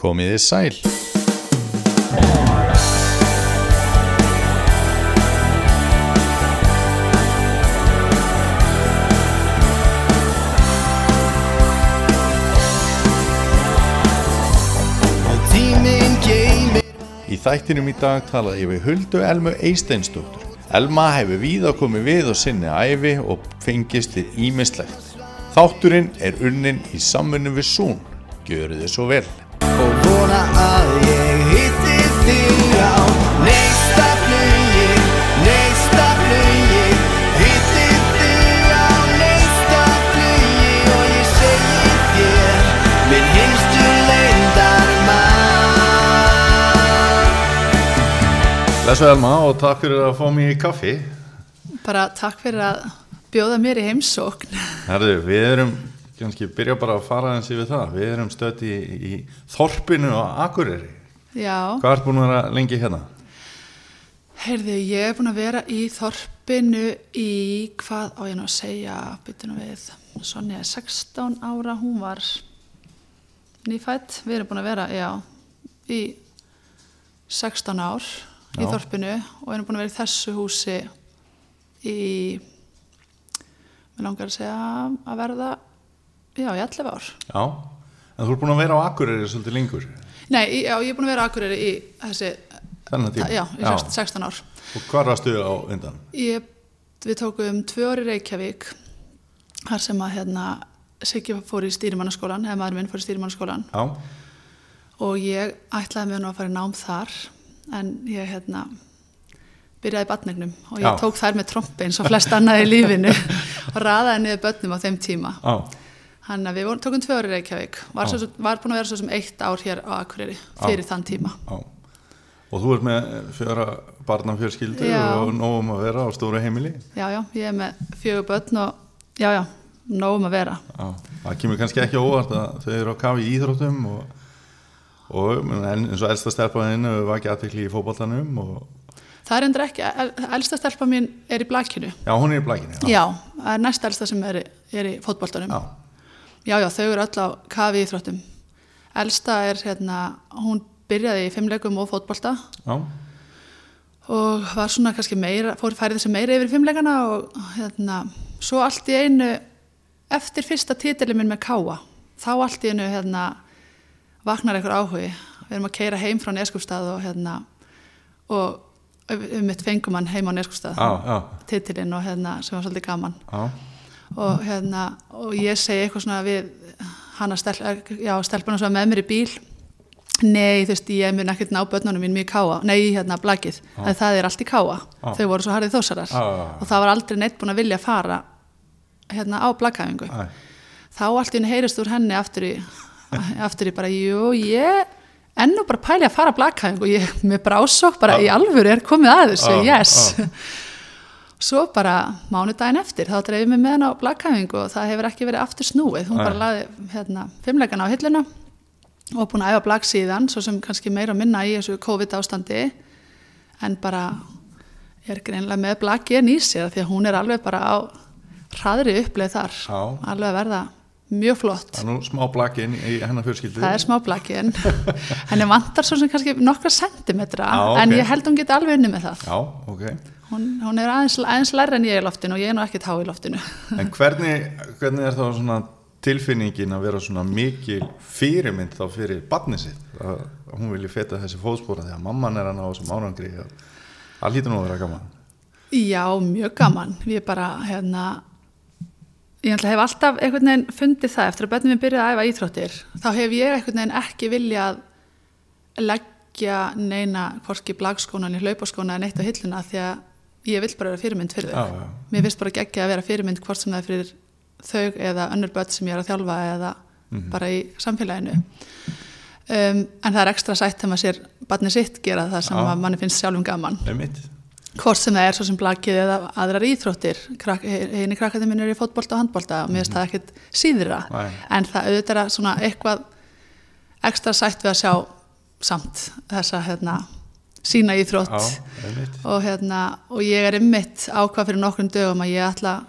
Komiði sæl. Í þættinum í dag talaði ég við Huldu Elmu Eisteinsdóttur. Elma hefur víða komið við og sinni æfi og fengist við ímislegt. Þátturinn er unnin í samfunnu við Sún. Gjöru þið svo vel. Vona að ég hitti þig á Neista flugi, neista flugi Hitti þig á neista flugi Og ég segi þér minn hinstu leyndar Lesu Elma og takk fyrir að fá mig í kaffi. Bara takk fyrir að bjóða mér í heimsókn. Herðu, við erum, kannski byrja bara að fara eins yfir það. Við erum stödd í, í Þorpinu á Akureyri. Já, Hvað ert búin að vera lengi hérna? heyrðu, ég er búin að vera í þorpinu í, hvað á ég nú að segja, byttunum við, Sonja er 16 ára, hún var nýfætt, við erum búin að vera, já, í 16 ár í Já. þorpinu og erum búin að vera í þessu húsi í, mér langar að segja að verða, já, í 11 ár. Já, en þú ert búin að vera á Akureyri svolítið lengur. Nei, já, ég er búin að vera á Akureyri í þessi, Þennan tíma. já, í 16 16 ár. Og hvað varstu á undan? Ég, við tókum tvö ári Reykjavík þar sem að hérna Siggi fór í stýrimannaskólan, eða maður minn fór í stýrimannaskólan Já, og ég ætlaði mér nú að fara í nám þar en ég hérna byrjaði batningnum og ég Já. tók þær með trompi eins og flest annað í lífinu og raðaði niður börnum á þeim tíma já, hann að við tókum tvö ári Reykjavík var, svo, var búin að vera svo sem eitt ár hér á Akureyri fyrir þann tíma já. Og þú ert með fjöra barnafjörskildu Já. og nógum að vera á stóru heimili. já, já, ég er með fjögur börn og já, já, nógum að vera Já, það kemur kannski ekki á óvart að þau eru á kafi í íþróttum og, og en eins og elsta stelpaðinn var ekki aðtekli í fótboltanum og Það er endur ekki, el- elsta stelpa mín er í blakinu. já, hún er í blækinni. Já, það er næst elsta sem er, í- er í fótboltanum. Já, já, já, þau eru öll á kafi í þróttum. Elsta er hérna, hún byrjaði í fimmleikum og fótbolta. Já, og var svona kannski meira, fór færið þessi meira yfir í fimmleikana og hérna, svo allt í einu, eftir fyrsta titili minn með káa, þá allt í einu hérna, vaknar einhver áhugi. Við erum að keira heim frá Neskústað og hérna, og um mitt fengum hann heim á já, titilinn og hérna sem var svolítið gaman. Já, og hérna og ég segi eitthvað svona við hana stelpuna var með mér í bíl nei þú veist ég mun ekkert ná börnunum mín mjög káa, nei hérna blakið. En það er allt í káa, Já. þau voru svo harðið þósarar. Já. og það var aldrei neitt búin að vilja fara hérna á blakæfingu þá allt í henni heyrist úr henni aftur í, aftur í bara, jú, ég ennú bara pæli að fara að blakæfingu og ég með brásokk bara í alvöru er komið að þessu, yes svo bara mánudaginn eftir þá dreifum við með henni á blakæfingu og það hefur ekki verið aftur snúið, hún bara laði hérna, fimmleikana á hilluna og búin að æfa blak síðan, svo sem kannski meira að minna í þessu COVID ástandi en bara er greinlega með blakið í sér því að hún er alveg bara á hraðri uppleið þar, Já. alveg að verða mjög flott. það er nú smá blakinn í hennar fjörskildu. Það er smá blakið henni vantar svo sem kannski nokkra sentimetra Já, ok. en ég held að hún geti alveg unni með það. Já, ok. Hún, hún er aðeins, aðeins lærri en ég í loftinu og ég er nú ekkert há í loftinu. En hvernig, hvernig er þá svona tilfinningin að vera svona mikil fyrirmynd þá fyrir barnið sitt að að hún vilji feta þessi fótspóra þegar mamman er að ná þessum árangri og það hlýtur nú að vera gaman Já, mjög gaman. Ég bara, hérna, ég hef alltaf einhvern veginn fundið það eftir að börnum minn byrjaði að æfa íþróttir. Þá hef ég einhvern veginn ekki viljað leggja neina hvorki blagskóna en hlaupaskóna en eitt á hilluna því að ég vill bara vera fyrirmynd fyrir þau. Já, já. Mér finnst bara geggja að vera fyrirmynd hvort sem það er fyrir þau eða önnur börn sem ég er að þjálfa eða bara í samfélaginu. Um, en það er ekstra sætt þegar maður sér barnið sitt gera það sem að manni finnst sjálfum gaman hvort sem það er svo sem blakið eða aðrar íþróttir Krak, eini krakkandi minn er í fótbolta og handbolta og mér finnst það ekkert síðra Nei. en það auðvitað er svona eitthvað ekstra sætt við að sjá samt þessa hérna, sína íþrótt Já, og, hérna, og ég er ymmit ákvað fyrir nokkrum dögum að ég ætla að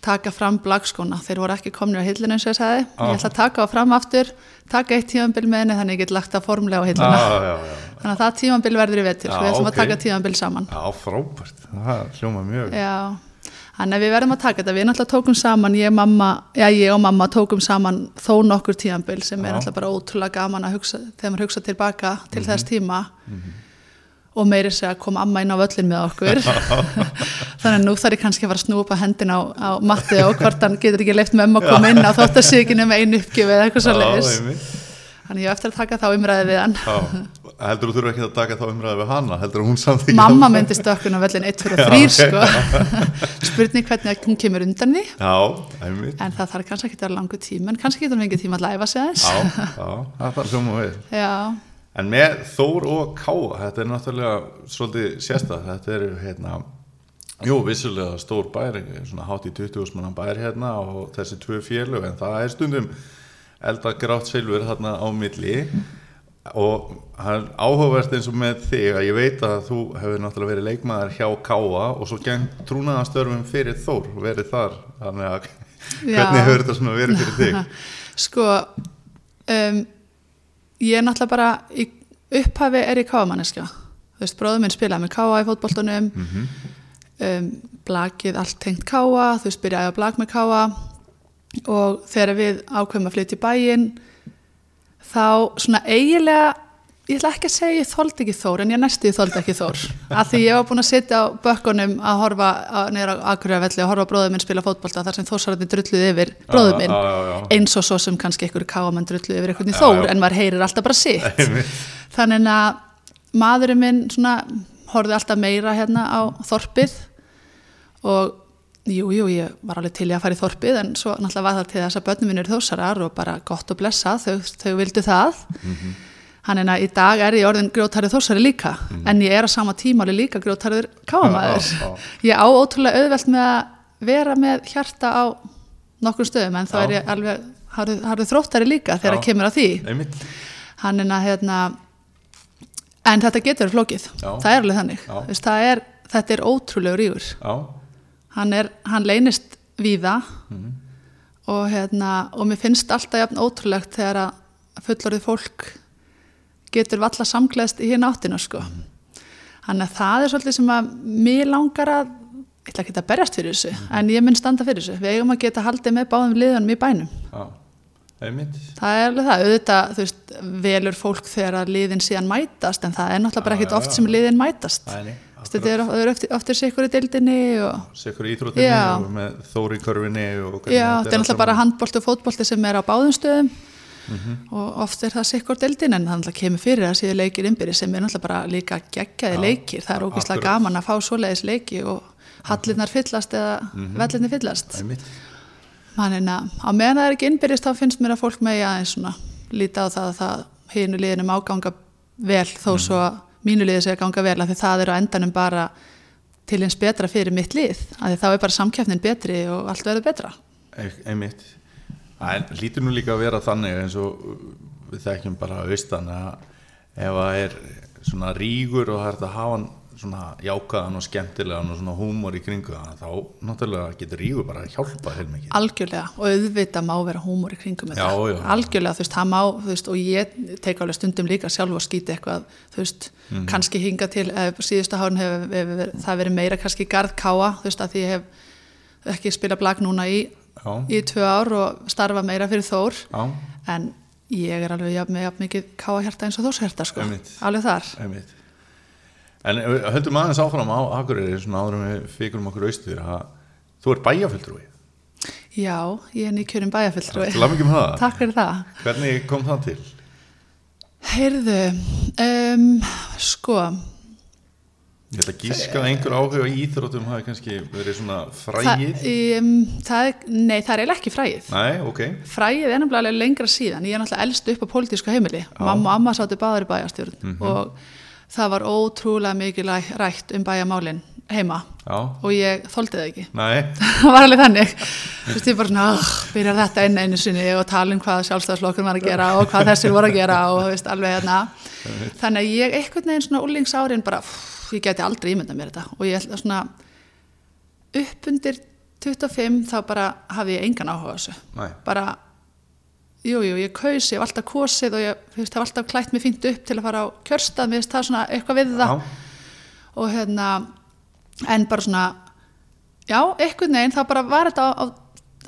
taka fram blagskóna, þeir voru ekki komnir á hillinu eins og ég sagði, Já. ég ætla að taka á fram aftur taka eitt tímanbil með henni þannig ég get lagt það formlega á hilluna Já, já, já. þannig að það tímanbil verður í vetur Já, við ætlum ok. að taka tímanbil saman Já, frábært. Það hljóma mjög. Já, þannig að við verðum að taka þetta við náttúrulega tókum saman, ég, mamma, já, ég og mamma tókum saman þó nokkur tímanbil sem er Já. náttúrulega bara ótrúlega gaman að hugsa þegar maður hugsa tilbaka til Mhm. þess tíma og meiri segja að kom amma inn á völlin með okkur. Þannig að nú þarf ég kannski að fara að að hendina á, á Matti og hvort hann getur ekki leift með að koma inn á þótt að sé ekki nema einu uppgjöf eða eitthvað svo leiðis einmitt. þannig ég á eftir að taka þá umræði við hann. Já. Heldur þú þurfa ekki að taka þá umræði við hana? Heldur hún samþykja mamma myndi stökkun á völlin 1, 2 og 3 Já, ok. sko. Spurning hvernig hún kemur undan því. Já, en það þarf kannski ekki að vera langu tíma en kannski getur hún það En með Þór og Káa, þetta er náttúrulega svolítið sérstað, þetta eru hérna, jú, vissulega stór bær, svona hátt í 20 manna bær hérna og þessi tvö félög, en það er stundum elda grátt silfur þarna á milli og það er áhugavert eins og með þig að ég veit að þú hefur náttúrulega verið leikmaður hjá Káa og svo geng trúnaðastörfum fyrir Þór, verið þar, þannig að Já. hvernig hefur þetta svona verið fyrir þig? sko um, ég er náttúrulega bara í upphafi er ég káamanniska þú veist, bróður minn spilaði með káa í fótboltunum um, blakið allt tengt káa þú veist, byrjaði að blag með káa og þegar við ákveðum að flytja í bæinn þá svona eiginlega ég ætla ekki að segja ég þóldi ekki Þór en ég næstu ég þóldi ekki Þór. Af því ég var búin að sitja á bökkunum að horfa neyra á Akureyravelli og horfa á bróður minn spila fótbolta þar sem Þórsarðin drulluð yfir bróður minn. eins og svo sem kannski einhverju káamann drulluð yfir einhvern í Þór en maður heyrir alltaf bara sitt. Þannig að maðurinn minn svona horfði alltaf meira hérna á þorpið og jú, jú, ég var alveg til í að fara í þorpið en svo náttúrulega var það til þess að börnum minn eru þósarar og bara gott og blessa þau, þau vildu það hann en að í dag er ég orðin grjótarið þósari líka en ég er á sama tímáli líka grjótarið káamaður Já, já, ég á ótrúlega auðvelt með að vera með hjarta á nokkur stöðum en þá er ég alveg harðu, harðu þróttari líka þegar Já. kemur að því. Einmitt. hann er að hérna en þetta getur flókið. Já. það er alveg þannig. Það er, þetta er ótrúlegur rígur. Hann, er, hann leynist víða Mhm. og, hérna, og mér finnst alltaf jafn ótrúlegt þegar að fullorðið fólk getur valla samgleðst í hérna áttina sko. Mhm. þannig að það er svolítið sem að mér langar að ég ætla ekki að berjast fyrir þessu Mhm. en ég mun standa fyrir þessu, við eigum að geta haldið með báðum liðanum í bænum já, einmitt. Það er alveg það, auðvitað, þú veist, velur fólk þegar að liðin síðan mætast en það er náttúrulega bara ekkit oft sem liðin mætast. Nei, nei, Þú veist, Þetta er, er eftir, eftir sikkur í dildinni og með Þóri körfinni og hvernig já, þetta er náttúrulega bara handbólti og fótbólti sem er á báðum stöðum Mhm. og oft er það sikkur dildin en það kemur fyrir að séu leikir innbyrði sem er náttúrulega bara líka geggjaði Já, leikir. Það er ógeðslega gaman að fá svoleiðis leiki og hallinnar fyllast eða Mhm. vellinni fyllast. Þannig að á meðan það er ekki innbyrðist þá finnst mér að fólk megi aðeins svona líta á það að það hinu liðinu má ganga vel þó Mhm. svo að mínu liði sé að ganga vel af því það er á endanum bara til eins betra fyrir mitt lið af því þá er bara samkeppnin betri og allt verður betra. Ein- Einmitt. Það lítur nú líka að vera þannig eins og við þekkjum bara austan að ef það er svona rígur og það er að hafa hann svona jákaðan og skemmtilegan og svona húmor í kringu það þá náttúrulega getur rígur bara að hjálpa heilmikið. Algjörlega og auðvitað má vera húmor í kringum þetta. Já, já. Algjörlega, þú veist, það má, þú veist, og ég tek alveg stundum líka sjálf og skýti eitthvað, þú veist, Mhm. kannski hinga til, síðustu hárun hefur hef, hef, það verið meira kannski garð káa, þú veist, að því ég hef ekki spilað blag núna í, Já, í tvö ár og starfa meira fyrir Þór, já, en ég er alveg jafn, með jafn mikið káa hjarta eins og Þórs hjarta, sko, Einmitt. alveg þar. einmitt. En við höldum aðeins áfram á Akureyri svona áður en við fíkurum okkur austur að þú ert bæjafulltrúi. Já, ég er nýkjörinn með það. Takk fyrir það. Hvernig kom það til? Heyrðu, um, sko, Ég ætla að gíska að einhver áhuga í íþróttum hafi kannski verið svona það, frægið. um, nei, það er ekki frægið. Nei, ok. Fræið er nefnilega lengra síðan, ég er náttúrulega elst upp á pólitísku heimili, mamma og amma sáttu báður í bæjarstjórn Mhm. og það var ótrúlega mikið rætt um bæjarmálin heima Já, og ég þoldi það ekki, það var alveg þannig, þú veist ég bara svona, byrjar þetta einn einu sinni og tala um hvað sjálfstæðslokkur var að gera og hvað þessir voru að gera og þú veist alveg hérna, þannig að ég einhvern veginn svona úlingsárin bara, ég geti aldrei ímyndað mér þetta. Og ég ætla svona upp undir 25 þá bara hafði ég engan áhuga þessu. Nei. bara jú, jú, ég kaus, ég hef alltaf kosið og ég veist, hef alltaf klætt mig fínt upp til að fara á kjörstað, mér finnst það svona eitthvað við það. Já, og hérna en bara svona já, einhvern veginn þá bara var þetta á, á,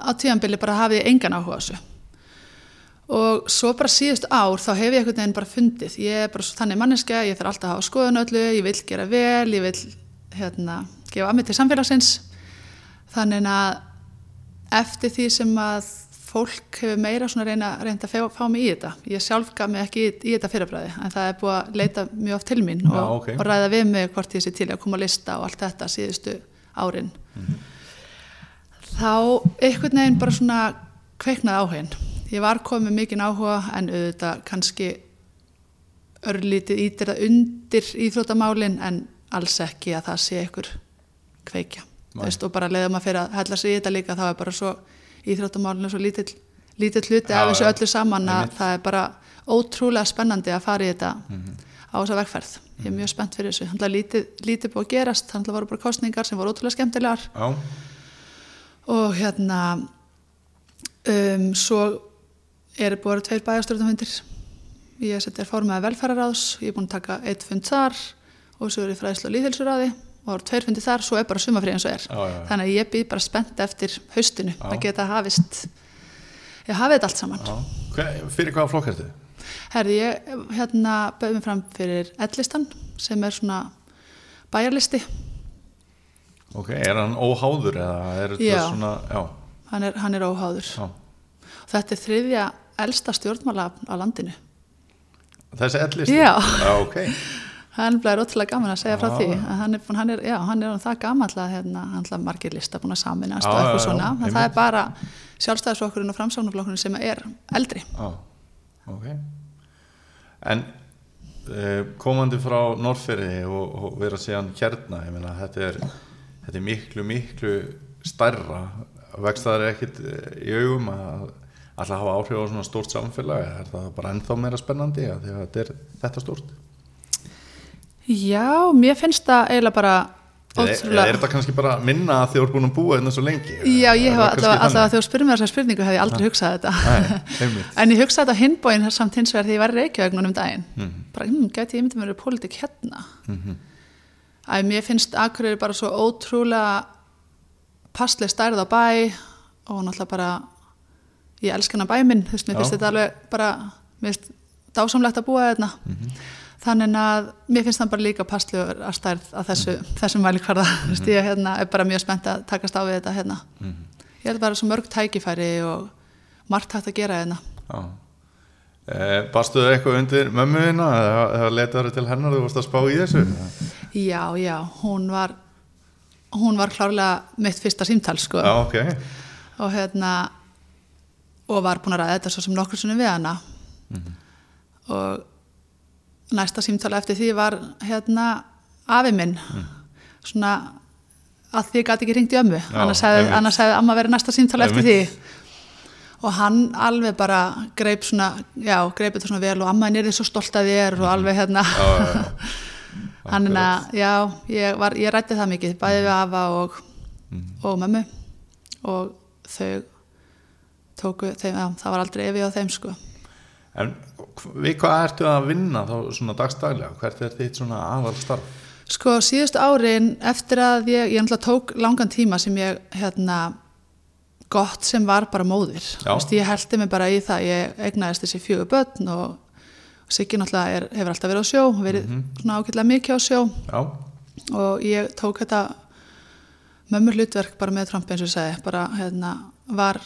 á tíðanbili bara hafið ég engan áhuga þessu og svo bara síðust ár þá hef ég einhvern veginn bara fundið. Ég er bara svo þannig manneskja, ég þarf alltaf að hafa skoðun öllu, ég vil gera vel, ég vil hérna, gefa að mig til samfélagsins. Þannig að eftir því sem að fólk hefur meira svona reyna, reynd að fá, fá mig í þetta ég sjálf gaf mig ekki í, í þetta fyrirbræði en það er búið að leita mjög oft til mín og, Já, ok. og ræða við mig hvort ég sé til að koma að lista og allt þetta síðustu árin. Þá einhvern veginn bara svona kveiknaði áhugin ég var komið mikinn áhuga en auðvitað kannski örlítið ítir það undir íþróttamálin en alls ekki að það sé einhver kveikja. Veist, og bara leiðum að fyrir að hella sig í þetta líka þá er bara svo íþróttamálinu svo lítill, lítill hluti af þessu öllu saman að Einmitt. það er bara ótrúlega spennandi að fara í þetta Mhm. á þessa vegferð. Ég er mjög spennt fyrir þessu, hann lítið, lítið búið að gerast. Hann voru bara kostningar sem voru ótrúlega skemmtilegar. Já, og hérna um, svo er búið tveir bæjarstjórnumfundir ég seti er fórmaði velferðaráðs ég er búin að taka eitt fund þar og svo er ég fræðslu og líðhilsuráði og það voru tveir fundir þar, svo er bara sumafrið eins og er Já, já, já. þannig að ég býð bara spennt eftir haustinu að geta hafist ég hafið þetta allt saman. Hver, fyrir hvaða flokk ertu? Herði, ég hérna bauð mér fram fyrir ellistan sem er svona bæjarlisti Ok, er hann óháður er þetta Já. svona, hann er, hann er óháður þetta er þriðja elsta stjórnmála á landinu Þessi ellisti? Já. Já, ok. hann er ótrúlega gaman að segja frá Já. því að hann er, hann er, já, hann er orðinn það gamall að hérna, hann margir lista búin að saminast og eitthvað já, já, svona, en það er bara sjálfstæðisflokkurinn og framsáknarflokkurinn sem er eldri Já, ok. En uh, komandi frá Norrfyrði og, og vera síðan hérna, ég meina, þetta er, þetta er miklu, miklu það er ekkit eh, í augum að alltaf hafa áhrif á svona stórt samfélag, er það bara ennþá meira spennandi að því að þetta er þetta stórt? Já, mér finnst það eiginlega bara ótrúlega er þetta kannski bara minna að þið voru búin að búa hérna svo lengi? Já, ég hef þannig? þegar þú spyrir mér þessar spurningu hef ég aldrei hugsað þetta Nei, en ég hugsaði þetta á hinbóin samt hins vegar þegar ég var núna um daginn Mhm. bara, hm, gæti ég myndi mér að pólitík hérna Æ, mér finnst Akureyri bara svo ótrúlega passleg stærð á bæ og náttúrulega bara ég elska hana bæ minn, þú veist, mér finnst þetta alveg bara, mér finnst dásamlegt að búa hérna þannig að mér finnst það bara líka passlegur að stærð að þessu, þessum vælikvarða mm -hmm. ég hérna, er bara mjög spennt að takast á við þetta hérna. Ég held bara svo mörg tækifæri og margt hægt að gera hérna. Eh, Bastu þau eitthvað undir mömmuðina eða, letaður til hennar þú vorst að spá í þessu? já, já, hún var hún var klárlega mitt fyrsta símtal sko. Já, ok. og hérna og var búin að ræða þetta svo sem nokkur sinni við hana. Og næsta símtala eftir því var hérna afi minn. Svona að því ég gæti ekki ringt í ömmu. Annars hefði, amma verið næsta símtala eftir því. Og hann alveg bara greip svona, já, greip þetta svona vel og amma er svo stolt að þér og alveg hérna. Hann er að, já, ég, var, ég rætti það mikið bæði við afa og, og mömmu. Og þau tóku, þeim, já, það var aldrei evi á þeim sko En við hvað ertu að vinna þá svona dagstælega? Hvert er þitt svona aðal starf? Sko síðustu árin eftir að ég, ég náttúrulega tók langan tíma sem ég hérna gott sem var bara móðir. Vist, ég heldi mig bara í það, ég egnaðist þessi fjögur börn og, Siggi náttúrulega er, hefur alltaf verið á sjó verið svona ágætlega mikið á sjó Já, og ég tók þetta mömmur hlutverk bara með Trump eins og segi bara hérna var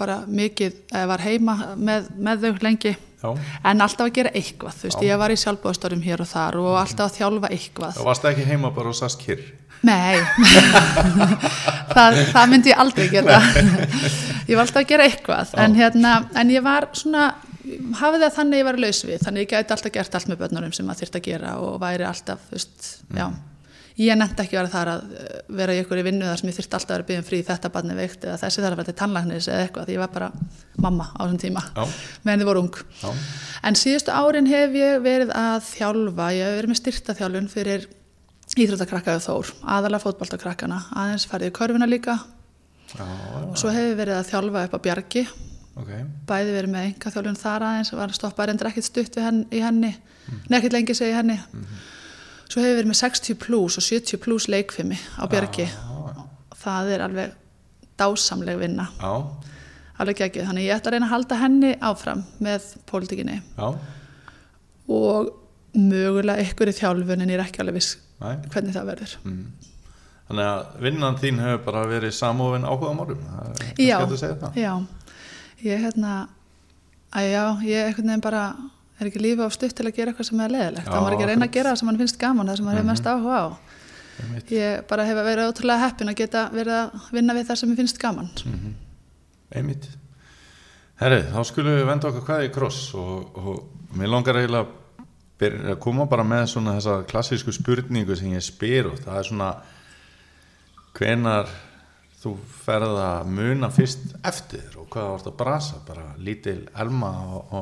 bara mikið, var heima með, með þau lengi. Já. en alltaf að gera eitthvað, þú veist, Já. ég var í sjálfbóðstórum hér og þar og alltaf að þjálfa eitthvað. Það varst ekki heima bara og sast kyrr? Nei, það, það myndi ég aldrei gera Ég var alltaf að gera eitthvað en, hérna, en ég var svona hafið það þannig ég var laus við þannig ég gæti alltaf gert allt með börnunum sem maður þyrfti að gera og væri alltaf, þú veist, já ég nefndi ekki að vera þar að eh, vera í í vinnu þar sem ég þyrfti alltaf að vera byggðum frí þetta barni veikt eða þessi þarf að vera til tannlæknis eða eitthvað því ég var bara mamma á þessum tíma meðan þið voru ung. Já. en síðustu árin hef ég verið að þjálfa, ég hef verið með styrtaþjálfun fyrir íþróttakrakka og þór, aðalega fótboltakrakkana aðeins farið í körfuna líka. Já, og svo hef ég verið að þjálfa upp á bjargi. Ok, bæði verið með enga þjálfun þar aðeins var stoppað reyndir ekkert stutt við henn, í henni. Mm. ekkert lengi segi henni svo hefur verið með 60 plus og 70 plus leikfimi á Björgi það er alveg dásamleg vinna. Já, alveg ekki, þannig ég ætla að reyna að halda henni áfram með pólitíkinni. Já, og mögulega ykkur í þjálfunin er ekki alveg viss næ hvernig það verður. Þannig að vinnan þín hefur bara verið samofin áhuga er kannski já, já. Ég hérna að já, ég einhvern veginn bara er ekki lífið of stutt til að gera eitthvað sem er leðilegt það maður ekki að reyna að gera það sem mann finnst gaman það sem maður hefur mest áhuga á. Ég bara hef verið ótrúlega heppin að geta verið að vinna við það sem mér finnst gaman. Einmitt. Herri, þá skulum við venda okkur hvað í kross og, og mér langar eiginlega að að koma bara með svona þessa klassísku spurningu sem ég spyr og það er svona hvenar þú ferð að muna fyrst eftir og hvað vart að brasa? Bara lítil elma á, á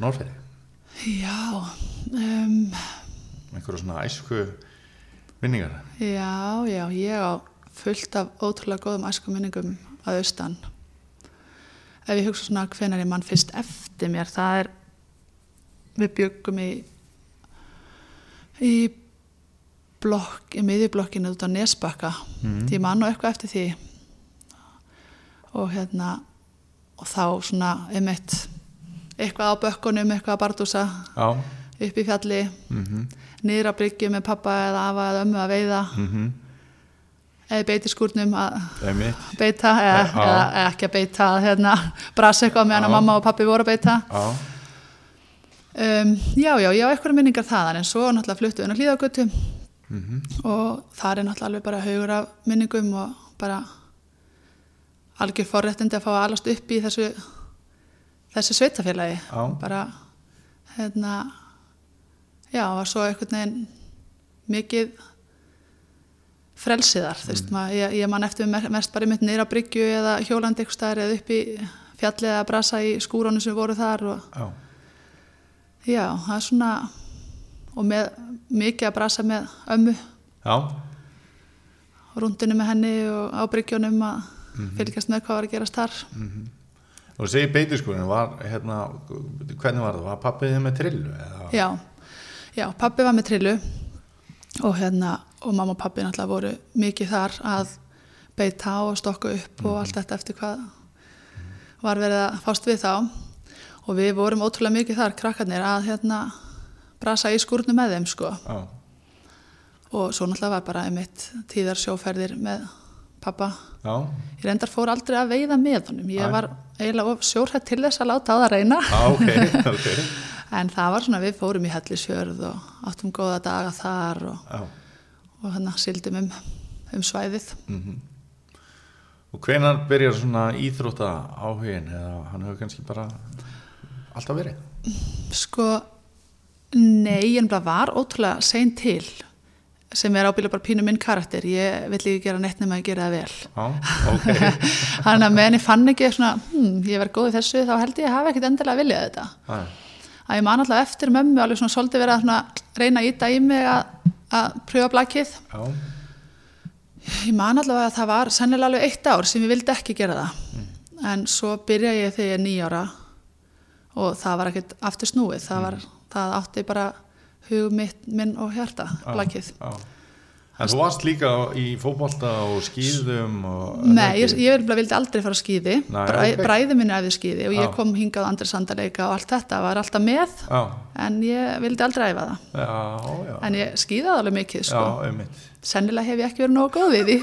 Norrferði já um, einhverju svona æsku vinningar já, já, ég á fullt af ótrúlega góðum æsku minningum að austan. Ef ég hugsa svona hvenar ég mann fyrst eftir mér það er við byggum í í blokk, í miðjublokkinu út á Nesbakka. Mm. því mann og eitthvað eftir því. Og hérna og þá svona einmitt eitthvað á bökkunum, eitthvað að bardúsa. Já, upp í fjalli. Mhm, niður á bryggju með pappa eða afa eða ömmu að veiða. Mhm. Eða beiti skúrnum að beita eða, Já. eða ekki að beita hérna, brasa eitthvað meðan að mamma og pappi voru að beita. Já, um, já, já, já, eitthvað minningar þaðan en svo náttúrulega fluttu inn á hlýðagötu mhm. Og það er náttúrulega alveg bara haugur af minningum og bara algjör forréttindi að fá að alast upp í þessu þessu sveitafélagi bara hérna já, var svo einhvern veginn mikið frelsiðar, þú veist, maður, ég, ég man eftir mest bara mitt nýra bryggju eða hjólandi eitthvað staðar eða upp í fjallið eða brasa í skúrónu sem voru þar og Já, já, það er svona og með mikið að brasa með ömmu. Já, rúndinu með henni og á bryggjónum að fylgjast með hvað var að gerast þar og þú segir beitiskurinn var hérna, hvernig var það, var pappið með trillu eða? já, já, pappi var með trillu og hérna og mamma og pappi náttúrulega voru mikið þar að beita og stokka upp og allt þetta eftir hvað var verið að fást við þá. Og við vorum ótrúlega mikið þar krakkarnir að hérna brasa í skúrnu með þeim sko. Já, og svo náttúrulega var bara einmitt tíðar sjóferðir með pappa já, Ég reyndar fór aldrei að veiða með honum. Ég Æ. var eiginlega sjórhætt til þess að láta á það reyna. já, ok, ok, En það var svona, við fórum í Hellisfjörð og áttum góða daga þar og, og hérna sildum um, um svæðið. Og hvenar byrjar svona íþrótta áhugin eða hann hefur kannski bara alltaf verið? Sko, nei, það var ótrúlega sein til sem er ábyggilega bara pínu minn karakter. Ég vill ekki gera neitt nema að gera það vel. Já, ok, Þannig að meðan ég fann ekki svona, hm, ég verð góð í þessu, þá held ég að hafa ekkit endilega viljað þetta. já, að ég man alltaf eftir mömmu alveg svona svolítið verið að svona reyna að íta í mig að, að pröfa blakið. Já, ég man alltaf að það var sennilega alveg eitt ár sem ég vildi ekki gera það. En svo byrja ég þegar ég er nýjára og það var ekkert aftur snúið. Það, var, það átti bara hug mitt, minn og hjarta blakið já. En þú varst líka í fótbolta og skýðum og... Nei, ég, ég vil- vildi aldrei fara á skíði. Nei, Bræ, bræði minni æfði skíði og ég kom hingað á andri sandaleika og allt þetta var alltaf með Já, en ég vildi aldrei æfa það. Já, já, en ég skíðaði alveg mikið sko. já, sennilega hef ég ekki verið nógu góð við því.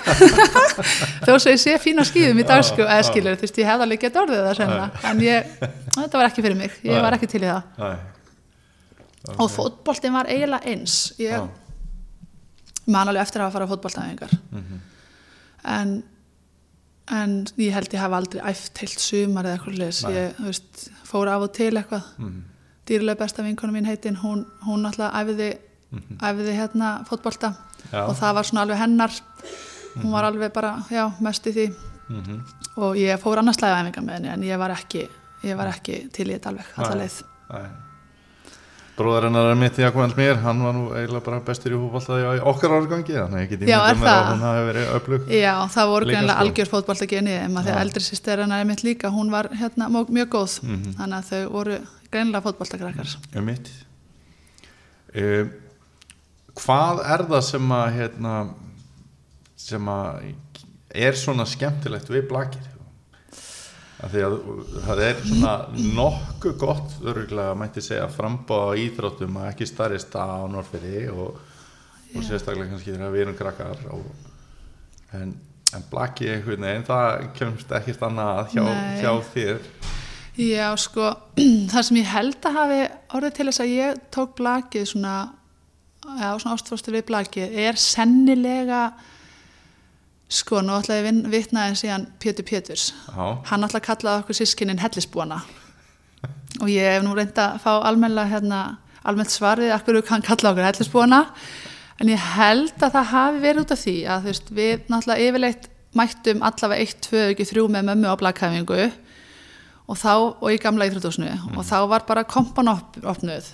Þó svo ég sé fína skýðum í dag sko, eða skilur, þú veist, ég hef alveg gett orðið það sennilega, en ég, þetta var ekki fyrir mig. Ég var ekki til í það. Nei, og fótboltinn var eiginlega eins. Ég já, man alveg eftir að fara á fótboltaðingar en en ég held ég hafa aldrei æft heilt sumar eða eitthvað leis ég, veist, fór af og til eitthvað. Mhm. dýrlega besta vinkonu mín heitin hún, hún alltaf æfiði æfiði hérna fótbolta. Já. og það var svona alveg hennar. Hún var alveg bara, já, mest í því. Mhm, og ég fór annarslega æfingar með henni en ég var ekki, ég var ekki til í þetta alveg, alla Hennar er mitt í Jakobans mér, hann var nú eiginlega bara bestur í fótbolta í okkar árgangi, þannig að ég get Já, er ímyndað mér að hún hafi verið öflug. Já, það voru greinlega algjör fótbolta genið en maður því að eldri sýster hennar er mitt líka hún var hérna mjög, mjög góð Mhm. þannig að þau voru greinlega fótboltakrakkar Um mitt. Um, hvað er það sem að, hérna, sem að er svona skemmtilegt við blakir? Af því að það er svona nokkuð gott örgulega mætti segja frambá íþróttum að ekki starrist á Norfiri og, og sérstaklega kannski þegar við erum krakkar og, en, en blaki einhvern veginn það kemst ekkert annað að hjá, hjá þér. Já, sko, það sem ég held að hafi orðið til þess að ég tók blakið svona, já, svona ástfóstur við blakið, er sennilega, sko, nú ætla ég að vitna en síðan Pétur Péturs. Já, Hann ætla að kalla okkur sískinin hellisbúana. Og ég hef nú reynd að fá almennilega, hérna, almennt svar við akkur hann kalla okkur hellisbúana, en ég held að það hafi verið út af því að, þú veist, við náttúrulega yfirleitt mættum allavega eitt, tvö, ekki þrjú með mömmu á blakhæfingu og þá, og í gamla íþrótusnu og þá var bara kompan op, opnuð.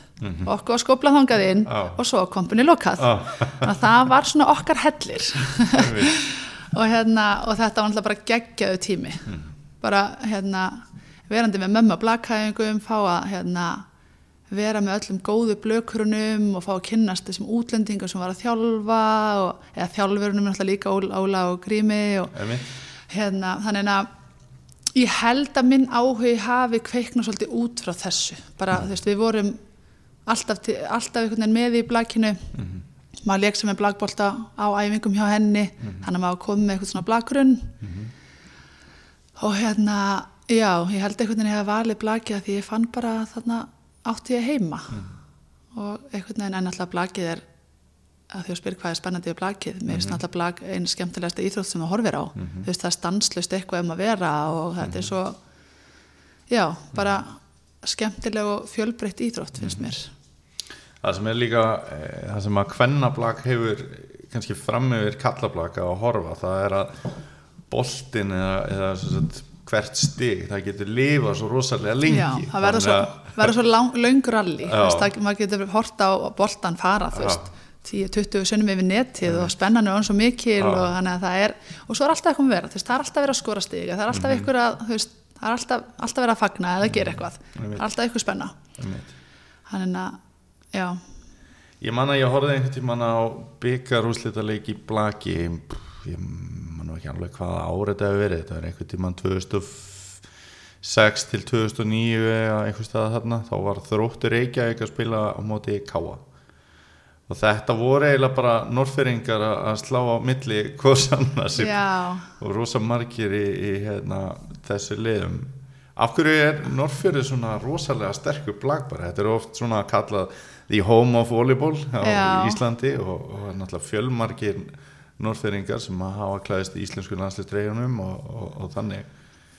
Og okkur var skoplað þangað inn Já. og svo kompunni lokað. Að það var svona okkar hellir. og, hérna, og þetta var náttúrulega bara geggjaðu tími. Bara hérna verandi með mömmu á blakhæfingum fá að hérna vera með öllum góðu blökurunum og fá að kynnast þessum útlendingum sem var að þjálfa og, eða þjálfurunum náttúrulega líka Óla, Óla og Grími og hérna, þannig að ég held að minn áhugi hafi kveikna svolítið út frá þessu. Bara, þú veist, við vorum alltaf, alltaf með í blakinu maður leik sem er blakbolta á æfingum hjá henni þannig að maður kom með eitthvað svona blakgrunn og hérna já, ég held einhvern veginn að ég hef valið blakið að því ég fann bara þarna átti ég heima. Og einhvern veginn en alltaf blakið er að því að spyrir hvað er spennandi við blakið mér finnst náttúrulega blak einu skemmtilegasta íþrótt sem það horfir á. Þú veist það er stanslust eitthvað um að vera og þetta er svo já, bara skemmtileg og fjölbreytt íþrótt finnst mér Það sem er líka, e, það sem að kvennablak hefur kannski fram yfir kallablaka að horfa, það er að boltin eða, eða sagt, hvert stig, það getur lifað svo rosalega lengi. já, það verður svo, verður svo lang, löng ralli Já. þú veist, það, maður getur horta á boltan fara þú veist 10-20 sunnum yfir netið og spennan er hann svo mikil Já. og þannig að það er og svo er alltaf eitthvað veist, það er alltaf verið að skora stiga það er alltaf Mhm. eitthvað að, það er alltaf, alltaf verið að fagna eða gera eitthvað Ég það er alltaf eitthvað spenna þannig að, já, Ég man að ég horfði einhvern tímann á byggarúslitaleik í blaki, ég man ekki alveg hvaða ár þetta hefur verið, þetta er einhvern tímann 2006 til 2009 eða einhvers staða þarna, þá var þróttur Reykjavík að spila á móti Káa. Og þetta voru eiginlega bara norferingar að slá á milli já. og rosa margir í, í hérna, þessu liðum af hverju er Norrfjörður svona rosalega sterkur blag bara, þetta er oft svona kallað the home of volleyball á Já. Íslandi og, og náttúrulega fjölmargir Norrfjörðingar sem hafa klæðist í íslensku landslistreifunum og, og, og þannig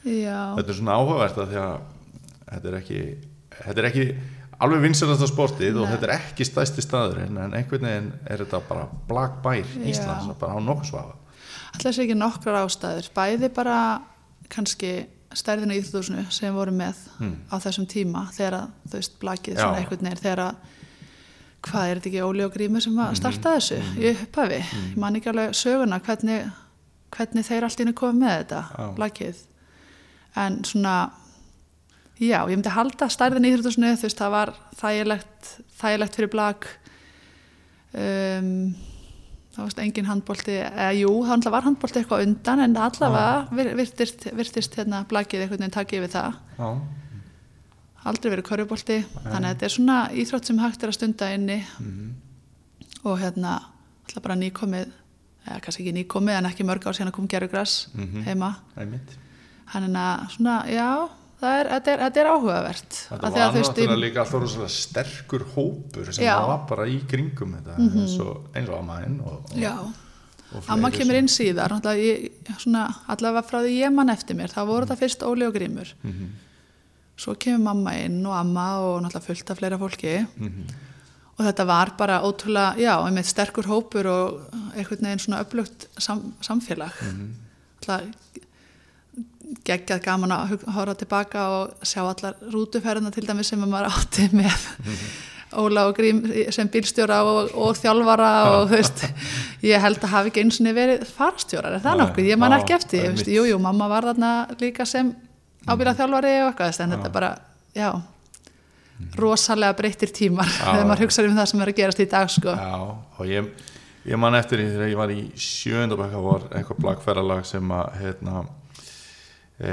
já, þetta er svona áhugavert að því að þetta er ekki, þetta er ekki alveg vinsalast á sportið og Nei. þetta er ekki stæsti staðurinn en einhvern veginn er þetta bara blagbær Íslands, Já. bara á nokkuð svafa alltaf sé ekki nokkrar ástæður bæði bara kannski stærðina í Íþjóðsunu sem við vorum með á þessum tíma þegar að, þú veist, blakið svona Hmm. Einhvern veginn þegar að hvað er þetta ekki Óli og Grímur sem að starta þessu í upphafi, ég man ekki alveg söguna hvernig, hvernig þeir allt inni komið með þetta, Já. blakið. En svona já, ég myndi halda stærðin í Íþjóðsunu þú veist, það var þægilegt þægilegt fyrir blak. Um, það varst engin handbólti eða jú, það var handbólti eitthvað undan en allavega vir- virtist, virtist hérna blakið einhvern veginn takið við það. Já, aldrei verið körfubolti þannig að þetta er svona íþrótt sem hægt er að stunda inni. Og hérna alltaf bara nýkomið eða kannski ekki nýkomið en ekki mörg ár síðan að kom gerugras heima. Einmitt. Þannig að svona, já það er, þetta, er, þetta er áhugavert Þetta var náttúrulega líka alltaf rosalega sterkur hópur sem Já. Var bara í kringum þetta eins og, eins og og, já, og fleiri Amma kemur inn síðar svona, allavega frá því ég mann eftir mér þá voru þetta fyrst Óli og Grímur Mhm. svo kemur mamma inn og amma og náttúrulega fullt af fleira fólki Mhm. og þetta var bara ótrúlega já, einmitt sterkur hópur og einhvern veginn svona upplugt sam, samfélag Mhm. Mm geggjað gaman að horfa tilbaka og sjá allar rútuferðina til dæmis sem maður átti með Óla og Grím sem bílstjóra og, og þjálfara og þú veist, ég held að hafi ekki eins og verið farstjórar, er það nokkuð, ég man ekki eftir, ég veist, jú, jú, mamma var þarna líka sem ábyrða þjálfari og eitthvað, en þetta er bara, já, rosalega breyttir tímar þegar maður hugsaður um það sem er að gerast í dag, sko. Já, og ég, ég man eftir því þegar ég var í sjöndabækka var eitthvað blagferðalag sem að hérna, e,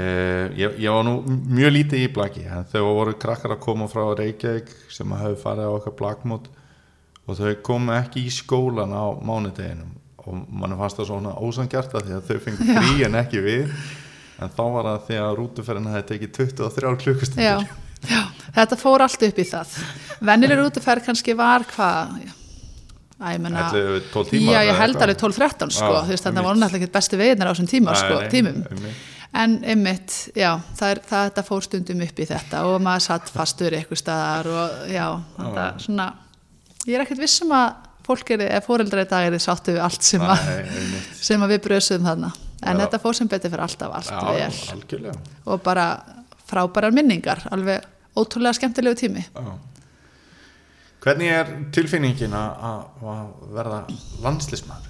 ég, ég var nú mjög lítið í blagi en þau voru krakkar að koma frá Reykjavík sem að hafi farið á eitthvað blagmót og þau komu ekki í skólan á mánudeginum og mann fannst það svona ósangjarta því að þau fengi frí en ekki við en þá var það því að rútuferðin hefði tekið 23 klukkustundir Já, já, þetta fór allt upp í það. Vennilegur útferð kannski var hvað, að ég menna, 11, 12 tímar já, ég held alveg 12-13 sko, veist, þetta einmitt. var náttúrulega ekki bestu veginar á þessum tíma, sko, tímum. En einmitt, já, það er, það, þetta fór stundum upp í þetta og maður satt fastur eitthvað staðar og já, þetta svona, ég er ekkert vissum að fólk er, eða fóreldra í dag er sáttu við allt sem, að, Nei, sem að við bröðsum þarna. En Já. þetta fór sem betur fyrir alltaf allt Já, vel algjörlega og bara frábærar minningar, alveg ótrúlega skemmtilegu tími. Já. Hvernig er tilfinningin að að verða landslismar?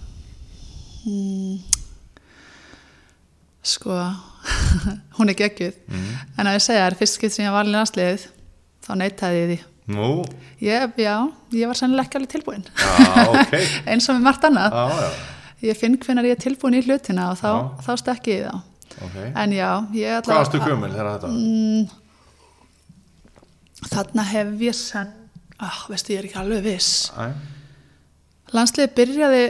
Sko, hún er geggjuð, en að ég segja þér, fyrst skipt sem ég var alveg landsliðið, þá neitaði ég því. Nú, Ég, já, ég var sennilega ekki alveg tilbúin, já, ok eins og með margt annað. Já, Ég finn hvenar ég er tilbúin í hlutina og þá, Já. þá stekki ég þá. ok En já, ég Hvað varstu gömul þegar þetta? Þarna hef ég senn, ah, veistu, ég er ekki alveg viss. Æ, Landsliði byrjaði,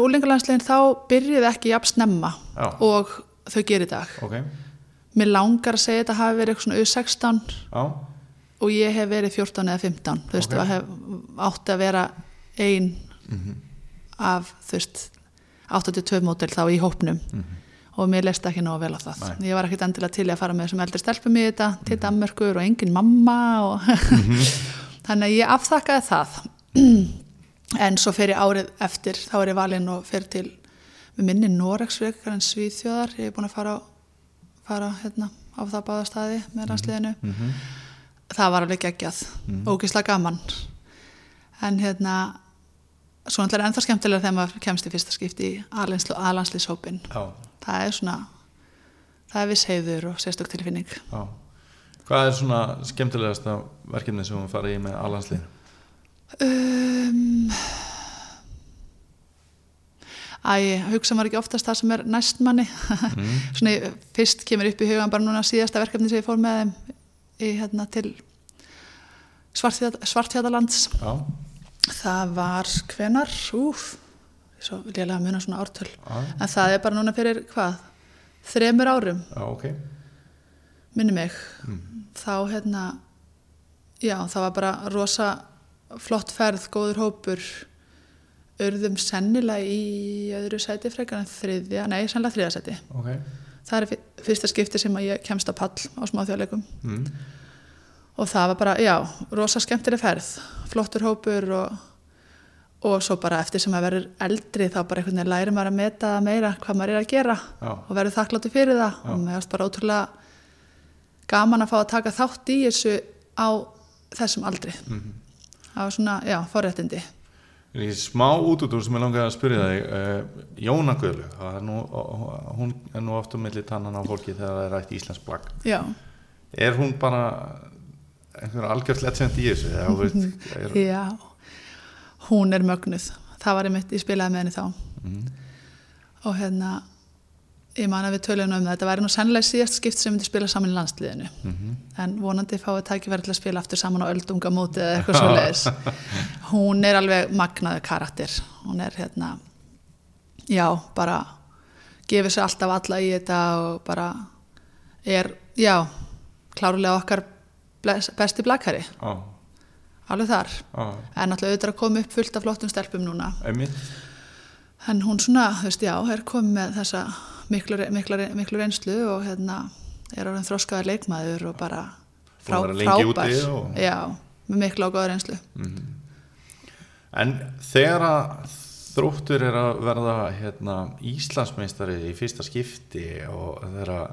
úlingalandsliðin þá byrjaði ekki jafn snemma Já. og þau gerir í dag. ok, Mér langar að segja þetta hafi verið eitthvað svona U16 já, og ég hef verið 14 eða 15 þú veist, Ok. okay. átti að vera ein af þú veist 82 mótel þá í hópnum og mér leist ekki nógu vel á það Nei. ég var ekkit endilega til að fara með þessum eldri stelpum í þetta til Danmörkur og engin mamma og þannig að ég afþakkaði það en svo fer ég árið eftir þá er ég valinn og fer til við minni Noregsfrekar en Svíþjóðar. Ég er búin að fara, fara hérna, á það báða staði með rannsliðinu það var alveg geggjað. Ógislega gaman. En hérna svo náttúrulega er ennþá skemmtilega þegar maður kemst í fyrsta skipti í aðlandslýshópin já, það er svona það er viss heiður og sérstök tilfinning. Já. Hvað er svona skemmtilegasta verkefni sem við farið í með alhanslíðinu? um, Æ, hugsa maður ekki oftast það sem er næst manni. Svona fyrst kemur upp í hugan bara núna síðasta verkefni sem ég fór með í hérna til Svartfjadalands Já, það var hvenar úf, svo vil ég lega muna svona ártöl. Já, en það er bara núna fyrir hvað? Þremur árum, já, ok. Minni mig. Þá hérna já, það var bara rosa flott ferð, góður hópur urðum sennilega í öðru sæti frekar en þriðja, nei, sennilega þriðja sæti. Ok, það er fyr- fyrsta skipti sem ég kemst á pall á smáþjóðleikum. Mm. og það var bara, já, rosa skemmtileg ferð flottur hópur og, og svo bara eftir sem að verður eldri þá bara einhvern veginn læri maður að meta meira hvað maður er að gera Já. og verður þakkláttu fyrir það. Og mér varst bara ótrúlega gaman að fá að taka þátt í þessu á þessum aldri. Það var svona, já, forréttindi Í smá útútur sem ég langaði að spyrja þig uh, Jóna Guðlu það er nú, hún er nú ofta milli tannan á fólki þegar það er rætt íslensk blagg já, Er hún bara einhver algjört legend í þessu? Veist, er, já hún er mögnuð. Það var einmitt, ég spilaði með henni þá. Og hérna ég man að við töluðum um það þetta væri nú sennilega síðast skipt sem myndi spila saman í landsliðinu. En vonandi fáið tækifæri til að spila aftur saman á öldunga móti eða eitthvað svo leiðis hún er alveg magnaður karakter. Hún er hérna já, bara gefur sér alltaf alla í þetta og bara er, já klárlega okkar besti blakari á, alveg þar. Á, en alltaf auðvitað að koma upp fullt af flottum stelpum núna. Einmitt en hún svona, þú veist, já, er komið með þessa miklu, miklu, miklu reynslu og hérna er orðin þroskaðar leikmaður og bara frá, að frábær. og- já, með miklu og góða reynslu. En þegar að þróttur er að verða hérna, Íslandsmeistari í fyrsta skipti og þegar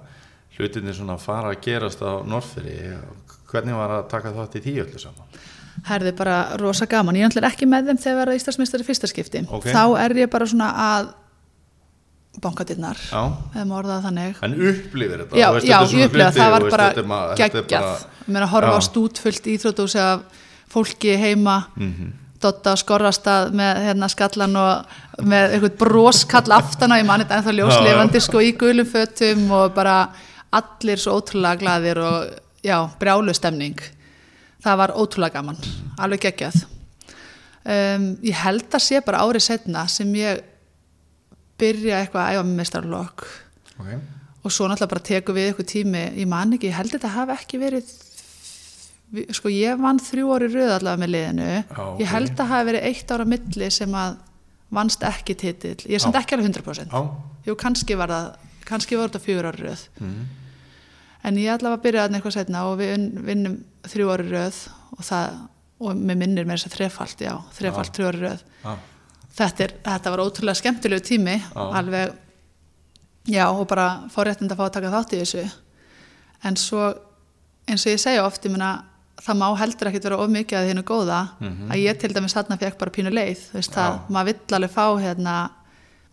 hlutinni svona fara að gerast á Norðfyrir hvernig var að taka þátt í því öllu saman? Herði bara rosa gaman, ég er ekki með þeim þegar verða Íslandsmeistari fyrsta skipti. Ok. Þá er ég bara svona að bankadirnar, eða maður orðað þannig. En upplifir þetta? Já, veist, já, þetta er ég hluti, það var bara er er geggjað. að horfa á stútfullt íþrótúsi af fólki heima, Mhm. Dotta skorrastað með hérna skallan og með eitthvað broskall aftan á, ég manni þetta ennþá ljóslefandi sko í gulum fötum og bara allir svo ótrúlega glaðir og já, brjálu stemning. Það var ótrúlega gaman, alveg geggjað. Um, ég held að sé bara árið setna sem ég byrja eitthvað að æfa með meistarlokk Ok. og svo náttúrulega bara teku við eitthvað tími ég man ekki, ég held þetta hafi ekki verið sko ég vann þrjú ári röð allavega með liðinu Já, ok. ég held að hafi verið eitt ára milli sem að vannst ekki titill ég er samt ekki alveg 100% Já. jú kannski var það, kannski var þetta fjögur ári röð Mhm. en ég allavega byrjaði eitthvað setna og við vinnum þrjú ári röð og það, og með minnir með þess að þrefalt, já, þrefalt þrjú ári röð. Þetta, er, þetta var ótrúlega skemmtilegu tími alveg já og bara fá réttind að fá að taka þátt í þessu. En svo eins og ég segja oft ég meina, það má heldur ekkert vera of mikið að þínu góða að ég til dæmis þarna fekk bara pínu leið þú veist það, maður vill alveg fá hérna,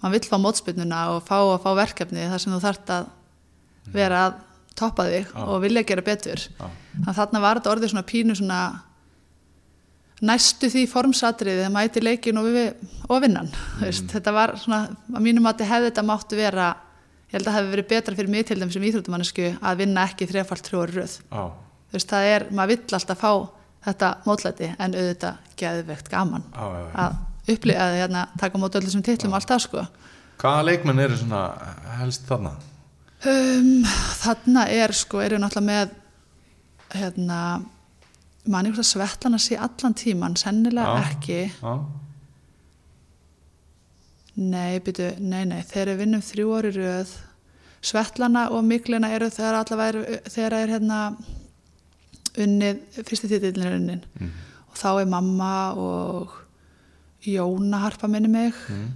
maður vill fá mótspyrnuna og fá að fá verkefni þar sem þú þarft að vera að toppa þig og vilja gera betur. Já. Þannig að þarna var þetta orðið svona pínu svona næstu því formsatriði að mæti leikin og, við, og vinnan mm. þetta var svona, að mínum að hefði þetta máttu vera ég held að það hefði verið betra fyrir mig til þeim sem íþróttumannesku að vinna ekki þrefalt trjóri röð veist, það er, maður vill alltaf fá þetta mótlæti en auðvitað geðvegt gaman Já, já, já. að upplifa að hérna, taka mót öllum sem titlum og allt það sko Hvaða leikmenn eru svona helst þarna? um, þarna er sko, eru náttúrulega með hérna manni hvort að svetlana sé allan tíman sennilega Já. ekki Já. Nei, byrju, nei, nei, þegar við vinnum þrjú ári röð, Svetlana og Miklina eru þegar allavega þegar er hérna unnið, fyrsti titillin er unnin Mm. og þá er mamma og Jóna harpa minni mig, Mm.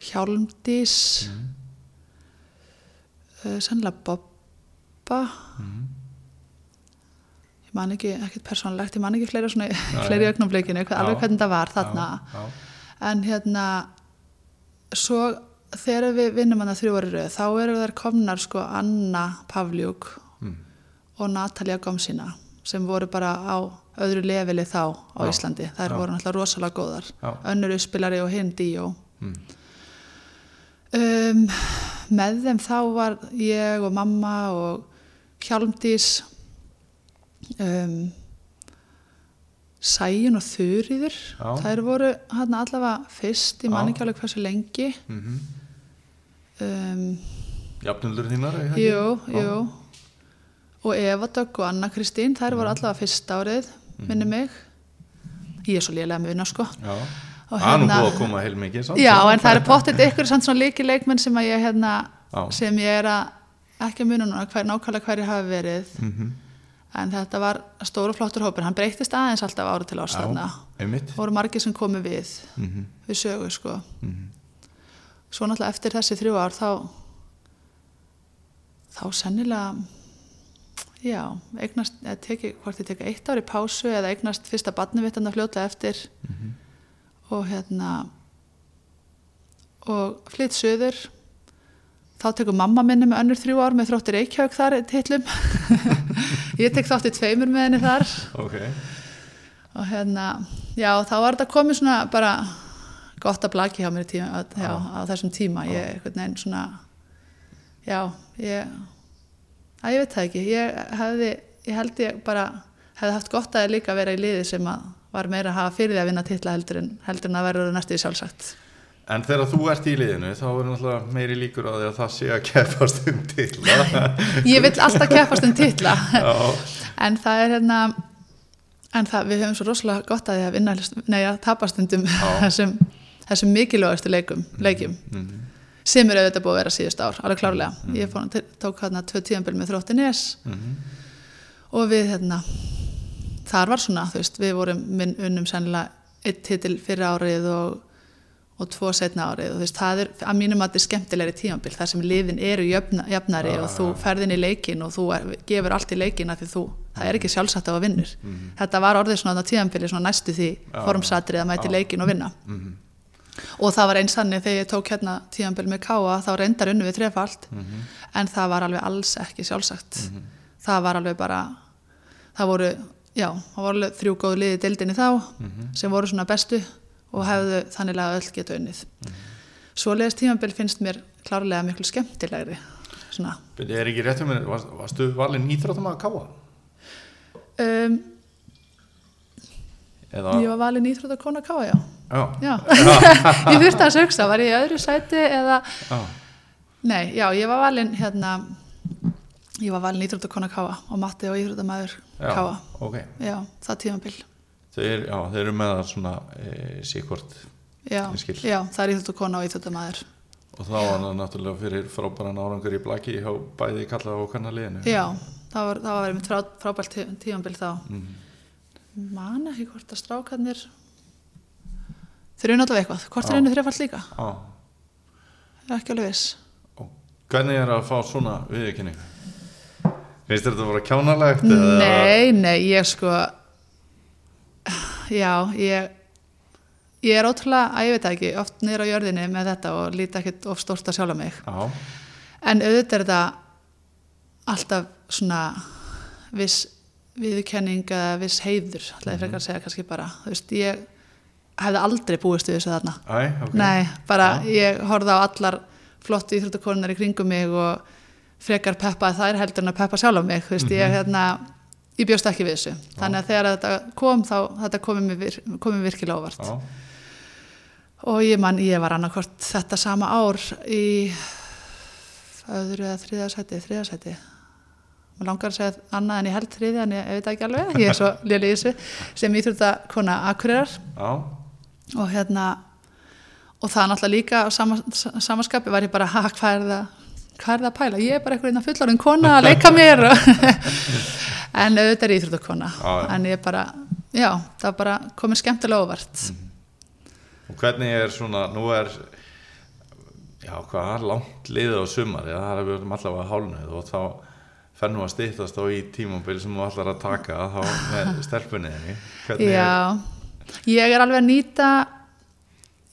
Hjálmdís, uh, sennilega Bobba, Mm. ég man ekki, ekkert persónlegt, ég man ekki fleiri svona, fleiri ögnumleikinu, alveg hvernig það var þarna Já. Já. en hérna svo þegar við vinnum hann að þrjú ári röð þá eru þær komnar sko Anna Pavljúk Mm. og Natalia Gomsina sem voru bara á öðru leveli þá á Já. Íslandi þær voru náttúrulega rosalega góðar önnur uppspilari og hinn Díó Mm. um, með þeim þá var ég og mamma og Hjálmdís um, Sæjun og Þurriður þær voru hann allavega fyrst ég man Já. ekki alveg hversu lengi. Mhm. um, Jafnuldur þínar, jú, jú. Og Eva Dögg og Anna Kristín þær voru allavega fyrst árið minni mig. Ég er svo lélega með unna sko. Já. Og hérna- búið að koma heil mikið samt. Já, en það er pottet ykkur samt svona líki leikmenn sem að ég hérna, sem ég er að ekki að muna núna hver, nákvæmlega hverju hafi verið. Mhm. En þetta var stóru flottur hópur, hann breytist aðeins alltaf ára til Já, einmitt. voru margir sem komu við Mhm. við sögu sko Mhm. svo náttúrulega eftir þessi þrjú ár þá þá sennilega já, eignast teki, hvort ég teka eitt ár í pásu eða eignast fyrsta badnivittan að fljóta eftir Mhm. og hérna og flytt söður þá tekur mamma minni með önnur þrjú ár með þróttir Reykjavík þar titlum. Ég tek þátt í tveimur með henni þar. Ok. og hérna, já þá var þetta komið svona bara gott að blaki hjá mér tíma, á, já, á þessum tíma. Ég veginn svona já, ég að ég veit það ekki, ég hefði ég held ég bara hefði haft gott að líka vera í liði sem að var meira að hafa fyrir því að vinna titla heldur en heldur en að vera næstu í sjálfsagt En þegar þú ert í liðinu, þá er náttúrulega meiri líkur á því að það sé að keppast um til. ég vill alltaf keppast um titla Já. en það er hérna en það, við höfum svo rosalega gott að því að vinna nei, að tapa stundum Já. þessum, þessum mikilvægastu leikum, leikjum Mhm. sem er auðvitað búið að vera síðust ár, alveg klárlega ég fór, tók hérna tvö tíðanbíl með þrótti nes Mhm. og við hérna þar var svona, þú veist, við vorum minn unnum sennilega eitt titil fyrir árið og, og tvo setna árið. Og þú veist, það er að mínum að þetta er skemmtilegri tímabil þar sem liðin eru jöfna, jöfnari og þú ferðin í leikin og þú er, gefur allt í leikin að því þú, það er ekki sjálfsagt að vinur þetta var orðið svona á tímabili svona næstu því formsatrið að mæti leikin og vinna. Og það var eins þannig þegar ég tók hérna tímabili með káa þá reyndar unnu við trefalt en það var alveg alls ekki sjálfsagt. Það var alveg bara það voru, já, það voru og hefðu þannig að öll geta unnið. Svoleiðis tímabil finnst mér klárlega miklu skemmtilegri svona. Er ekki rétt um mér, varst, varstu valinn íþróttum að káa? um, Eða, ég var valin íþrótt að kona káa, já. Já, Já, ég þurfti að hugsa, var ég í öðru sæti eða, já, nei, já, ég var valin hérna, ég var valin íþróttakona káa og Matti og íþróttamæður já, káa, ok. já, það tímabil, Þeir, já, þeir eru með það svona e, síkvort já, já, það er íþróttakona og íþróttamæður, og þá var það náttúrulega fyrir frábæran árangur í blaki hjá bæði kalla og kannar liðinu. já, það var, það var einmitt frá, frábært tí- tímabil þá, Mhm. man ekki hvort að strákarnir, þeir eru náttúrulega eitthvað, hvort Já. þeir eru þreifall líka, Já, er ekki alveg viss, og hvernig er að fá svona? Finnst þér þetta að vera kjánalegt? eða- Nei, nei, ég sko já, ég ég er ótrúlega, að ég veit ekki oft niður á jörðinni með þetta og líti ekkit of stórt að sjálfa mig Já, en auðvitað er þetta alltaf svona viss viðurkenning eða viss heiður ætla ég frekar að segja kannski bara þú veist, ég hefði aldrei búist við þessu þarna æ, ok. Nei, bara Já. ég horfði á allar flottu íþróttakonunar í kringum mig og frekar peppa þær heldur en að peppa sjálf á mig, þú veist, Mhm. ég hérna ég bjóst ekki við þessu, þannig að þegar þetta kom þá, þetta komið vir, komið mér virkilega óvart. Já, og ég man, ég var annarkvort þetta sama ár í öðru eða þriðja sæti, þriðja sæti. Maður langar að segja annað en ég held þriðja en ég, veit ekki alveg, ég er svo léli í þessu sem íþróttakona Akureyrar. Já, og hérna og það náttúrulega líka á sama, samaskapi var ég bara, hvað er það hvað er það að pæla, ég er bara einhverjum fullorinn kona að leika mér og en auðvitað er ég íþróttakona. En ég bara, já, það var bara komið skemmtilega óvart. Og hvernig er svona, nú er, já, hvað er langt liðið á sumar, já, það er allavega hálnuð og þá fer nú að stýttast á í tímabil sem þú allar að taka þá með er, Já, ég er alveg að nýta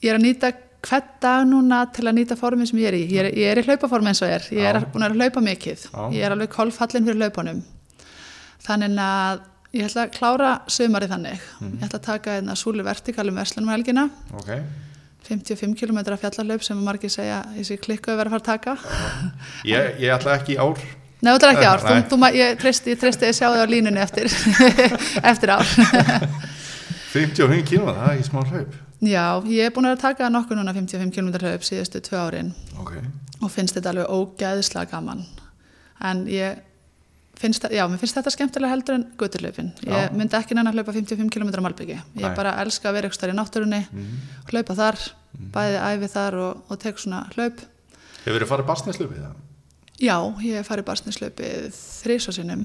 ég er að nýta hvern dag núna til að nýta formið sem ég er í. Ég er, ég er í hlaupaformi eins og er. Ég er búin að hlaupa mikið. Já. ég er alveg kolfallin fyrir hlaupunum þannig að ég ætla að klára sömari þannig. Mhm. ég ætla að taka einna súli vertikalum verslunum helgina. Ok, 55 km fjallarlaup sem margir segja ég sé klikku að vera að fara að taka. Ég, ég ætla ekki ár, Nei, þetta er ekki ár, þú, þú, ég treysti að sjá þig á línunni eftir, eftir ár. 55 kíló, það er ekki smá hlaup. Já, ég er búin að taka nokkuð núna 55 km hlaup síðustu tvö árin. Ok, og finnst þetta alveg ógæðislega gaman. En ég finnst, já, mér finnst þetta skemmtilega heldur en guturlaupin. Ég Já. myndi ekki nennan að hlaupa 55 km á Malbyggi. Ég Nei. bara elska að vera eitthvað í náttúrunni, hlaupa þar, bæði æfi þar og, og tek svona hlaup. hefur þið farið basneslupið það? Já, ég hef farið barsnislaupið þrísvarsinnum,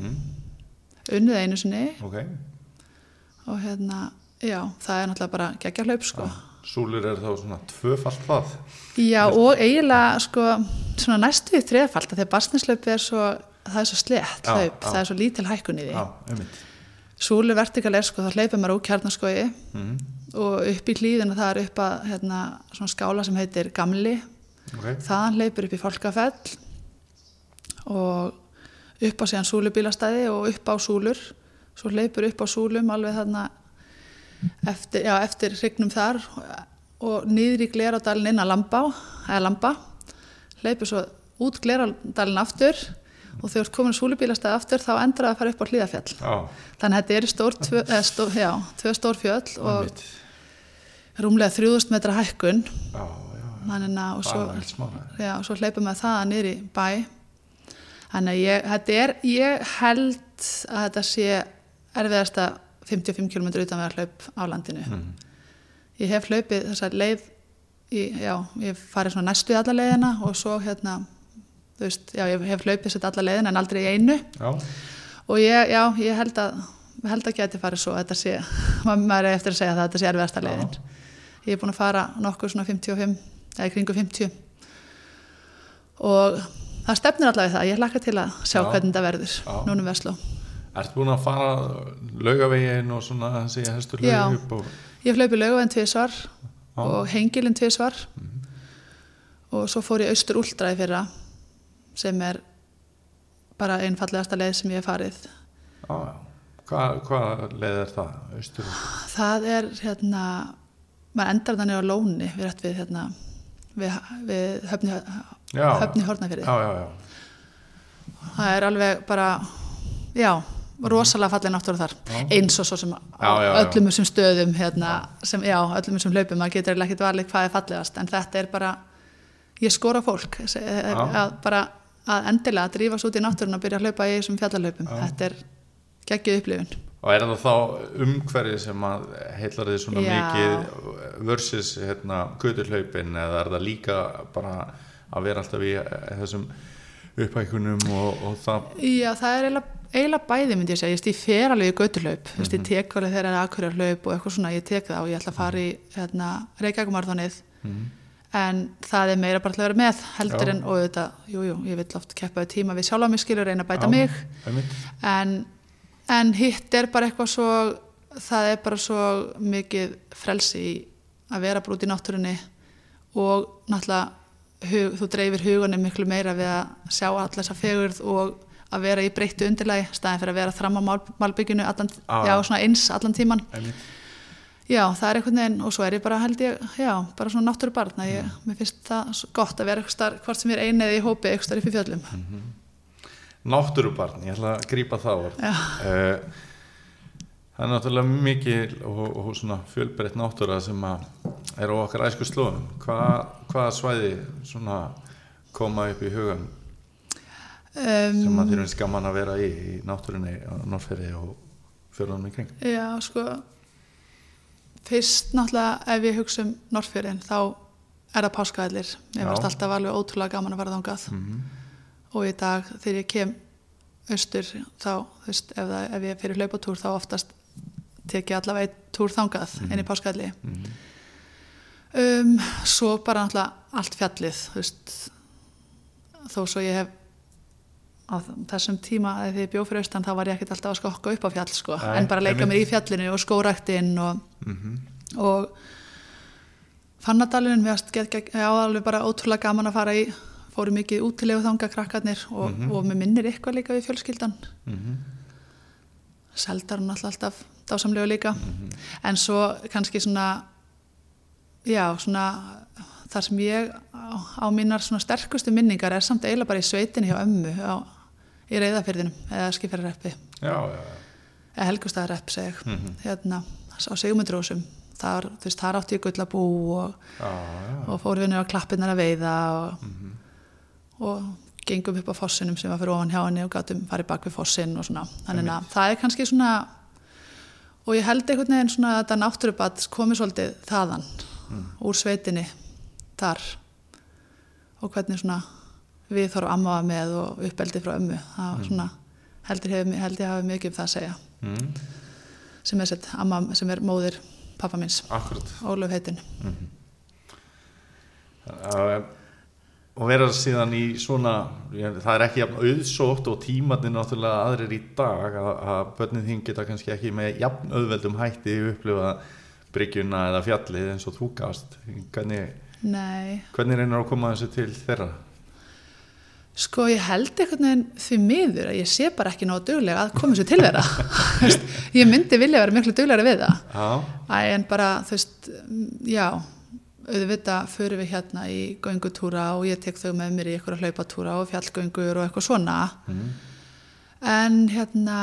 unnið einu sinni Ok, og hérna, já, það er náttúrulega bara geggja hlaup sko. súlur er þá svona tvöfalt það. Já, og eiginlega sko, svona næstu í þriðfald þegar barsnislaupið er svo, það er svo slett hlaup, það er svo lítil hækkun í því. Súlu vertikal er sko, þá hleypir maður úr kjarnaskogi Mm. og upp í hlýðina það er upp að hérna, svona skála sem heitir Gamli, Ok, þaðan hleypur upp í Fálkafell og upp á síðan súlubílastæði og upp á súlur, svo hleypur upp á súlum alveg þarna eftir, já, eftir hrygnum þar og niður í Gleradalinn inn að Lambá, eða Lamba, hleypur svo út Gleradalinn aftur og þegar þú ert komin á súlubílastæði aftur þá endur það að fara upp á hlýðafjall. Þannig að þetta eru stór, tvö, eða stó, já, tvö stór fjöll og rúmlega 3000 metra hækkun. Já, já, þannig að og svo, svo hleypum við það niður í bæ. Þannig að ég, þetta er, ég held að þetta sé erfiðasta 55 km utan við hlaup á landinu. Mm. ég hef hlaupið þessa leið í, já, ég farið svona næstu í alla leiðina og svo hérna þú veist, já, ég hef hlaupið þetta alla leiðina en aldrei einu. Já, og ég, já, ég held að held að geti farið svo að þetta sé, maður er eftir að segja það að þetta sé erfiðasta leiðin. Ég er búin að fara nokkuð svona 55 eða kringu 50 og það stefnir allavega það ég hlakka til að sjá Já. hvernig þetta verður Já. núna um Vestló Ertu búin að fara laugavegin og svona þessi hestur laug upp og ég hlaupi lögaveginn tvisvar Já. og hengilinn tvisvar. Og svo fór ég austur últra í fyrra sem er bara einfallegasta leið sem ég hef farið já. Hvað hva leið er það? Austur? það er hérna maður endar þannig á lóni við rétt við hérna við, við höfni, höfni já. það er alveg bara já, rosalega fallið náttúru þar Já. eins og svo sem Já, já, öllum þessum stöðum hérna, sem, já, öllum þessum hlaupum maður getur eiginlega ekkert valið hvað er fallegast en þetta er bara, ég skora fólk að bara að endilega að drífast út í náttúrun og byrja að hlaupa í þessum fjallalöpum, Já. þetta er geggjuð upplifun. Og er það þá umhverfið sem að heillar þið svona Já. mikið versus hérna göturhlaupin eða er það líka bara að vera alltaf í þessum upphækunum og, og það? Já, það er eiginlega, bæði myndi ég segja, ég, fer alveg í götturhlaup mm Mhm. ég tek alveg þegar það er akkurjarhlaup og eitthvað svona, ég tek það og ég ætla að fara í hérna, Reykjavíkumarþónið en það er meira bara til að vera með heldur. Já. en, og þetta, jú, jú, ég vill oft keppa við tíma við sjálfa mig skilur, reyna að bæta Já, mig en, en hitt er bara eitthvað svo það er bara svo mikið frelsi í að vera bara út í náttúrunni og náttúrulega hug, þú dreifir hugunni miklu meira við að sjá allar þessa fegurð og að vera í breyttu undirlagi staðin fyrir að vera fram á mál, málbygginu allan, Ah. já, eins allan tíman Einmitt. Já, það er einhvern veginn og svo er ég bara held ég, já, bara svona náttúrubarn að ég, mér finnst það gott að vera eitthvað starf, hvort sem ég er eini eða í hópi eitthvað starf upp í fjöllum. Náttúrubarn, ég ætla að grípa það orð. Eh, Það er náttúrulega mikil og, og svona fjölbreytt náttúra sem að er á okkar æsku slóðum. Hva, hvaða svæði svona koma upp í hugan sem um, að þér finnst gaman að vera í í náttúrunni á Norrferði og fjörðunum í kring Já, sko fyrst náttúrulega ef ég hugsa um Norrfjörðin þá er það páskaðlir mér Já. varst alltaf alveg ótrúlega gaman að fara þangað Mhm. og í dag þegar ég kem austur þá, þú veist, ef, það, ef ég fyrir hlaupatúr þá oftast tek ég allavega einn túr þangað Mhm. inn í páskaðli um, svo bara náttúrulega allt fjallið þú veist þó svo ég hef á þessum tíma þegar ég bjó fyrir austan þá var ég ekkert alltaf að skokka upp á fjall sko, Nei, en bara leika mér í fjallinu og skóraktinn og, Mhm. og fannadalinn, já, alveg bara ótrúlega gaman að fara í fóru mikið útilegu þanga krakkarnir og, og mér minnir eitthvað líka við fjölskyldan. Mhm. seldar hún alltaf, dásamlega líka. En svo kannski svona já, svona þar sem ég á, á mínar svona sterkustu minningar er samt eiginlega bara í sveitinni hjá ömmu á, í reyðafyrðinum eða eða helgustæðarrepp seg ég. Mhm. hérna á Sigmundrósum þar, þar átti ég gullabú og, Já, já, og fór vinnur á klappinnar að veiða og, Mhm. og gengum upp á fossinum sem var fyrir ofan hjá henni og gátum farið bak við fossin og svona. Þannig að það er kannski svona og ég held einhvern veginn svona að þetta náttúrubat komið svolítið þaðan úr sveitinni þar. Og hvernig svona við þarfum amma var með og uppeldi frá ömmu. Það var svona heldur hef, held ég hafi mikið um það að segja. Mm, sem er, sett, amma, sem er móðir pappa minns, Akkurat. Ólöf heitin Uh, og vera síðan í svona það er ekki auðsótt og tímatni náttúrulega aðrir í dag að, að börnin þín geta kannski ekki með jafn auðveldum hætti upplifa bryggjuna eða fjallið eins og þú gafst. Hvernig, hvernig reynir að koma þessu til þeirra Sko ég held einhvern veginn því miður að ég sé bara ekki nógu duglega að koma sér til þeirra. Ég myndi vilja vera miklu duglega við það. Æ, en bara, þú veist, mm, já, auðvitað förum við hérna í göngutúra og ég tek þau með mér í eitthvað hlaupatúra og fjallgöngur og eitthvað svona. En hérna,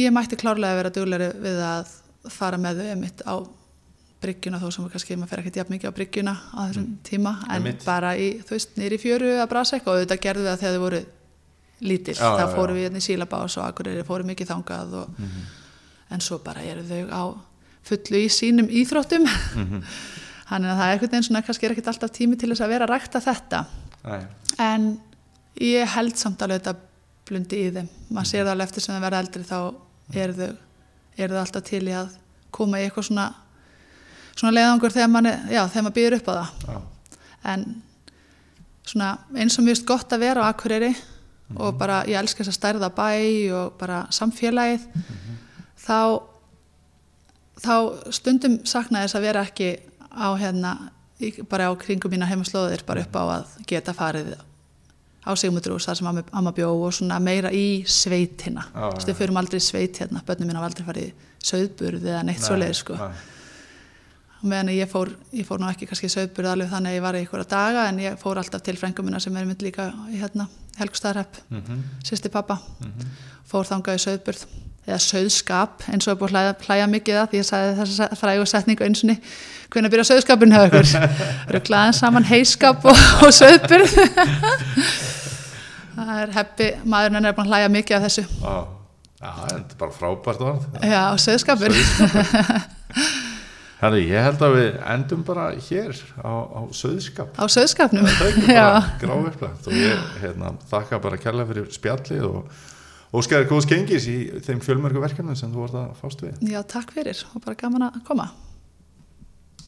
ég mætti klárlega vera duglega við að fara með þau einmitt á bryggjuna þó sem kannski maður fer ekkert jafn mikið á bryggjuna á þessum tíma en Einmitt. bara í, þú veist, nýri fjöru að brasa eitthvað. Og auðvitað gerðu við það þegar þau voru lítil, Já, þá fórum við hérna í Sílabás og Akureyri fórum mikið þangað og, en svo bara eru þau á fullu í sínum íþróttum. Þannig að það er einhvern veginn svona kannski er ekkert alltaf tími til þess að vera að rækta þetta. Nei. en ég held samt alveg þetta blundi í þeim. Maður sér það alveg eftir sem það verða eldri þá eru þau, eru þau alltaf til í að koma í eitthvað svona svona leiðangur þegar maður býður upp á það. Já. en svona eins og mjög veist gott að vera á Akureyri og bara ég elska þess að stærða bæ og bara samfélagið þá þá stundum sakna þess að vera ekki á hérna bara á kringum mína heimaslóðir bara upp á að geta farið á Sigmundrús þar sem amma, bjó og svona meira í sveitina. Þú veist, við fyrum aldrei sveit hérna börnum mín hafa aldrei farið söðburð eða neitt svoleið sko. Nei. Og meðan ég fór, ég fór nú ekki kannski söðburð alveg þannig að ég var í einhverja daga en ég fór alltaf til frengum minna sem er mynd líka í hérna Helgustæðarhepp, mm Mhm. sýsti pappa fór þangað í söðburð eða söðskap eins og er búið að hlæja, hlæja mikið að því ég sagði þessa frægu setningu einsunni hvernig byrja söðskapin hjá ykkur? Rugglaðan saman heiskap og, og söðburð það er heppi maðurinn er búin að hlæja mikið af þessu. Já, já, þetta er bara frábært orð. já, söðskapur Herri, ég held að við endum bara hér á, á söðskap. á söðskapnum er gráfiplægt og ég hérna, þakka bara kærlega fyrir spjallið og óskæri góðs gengis í þeim fjölmörgu verkefnum sem þú vart að fást við. já, takk fyrir. Og bara gaman að koma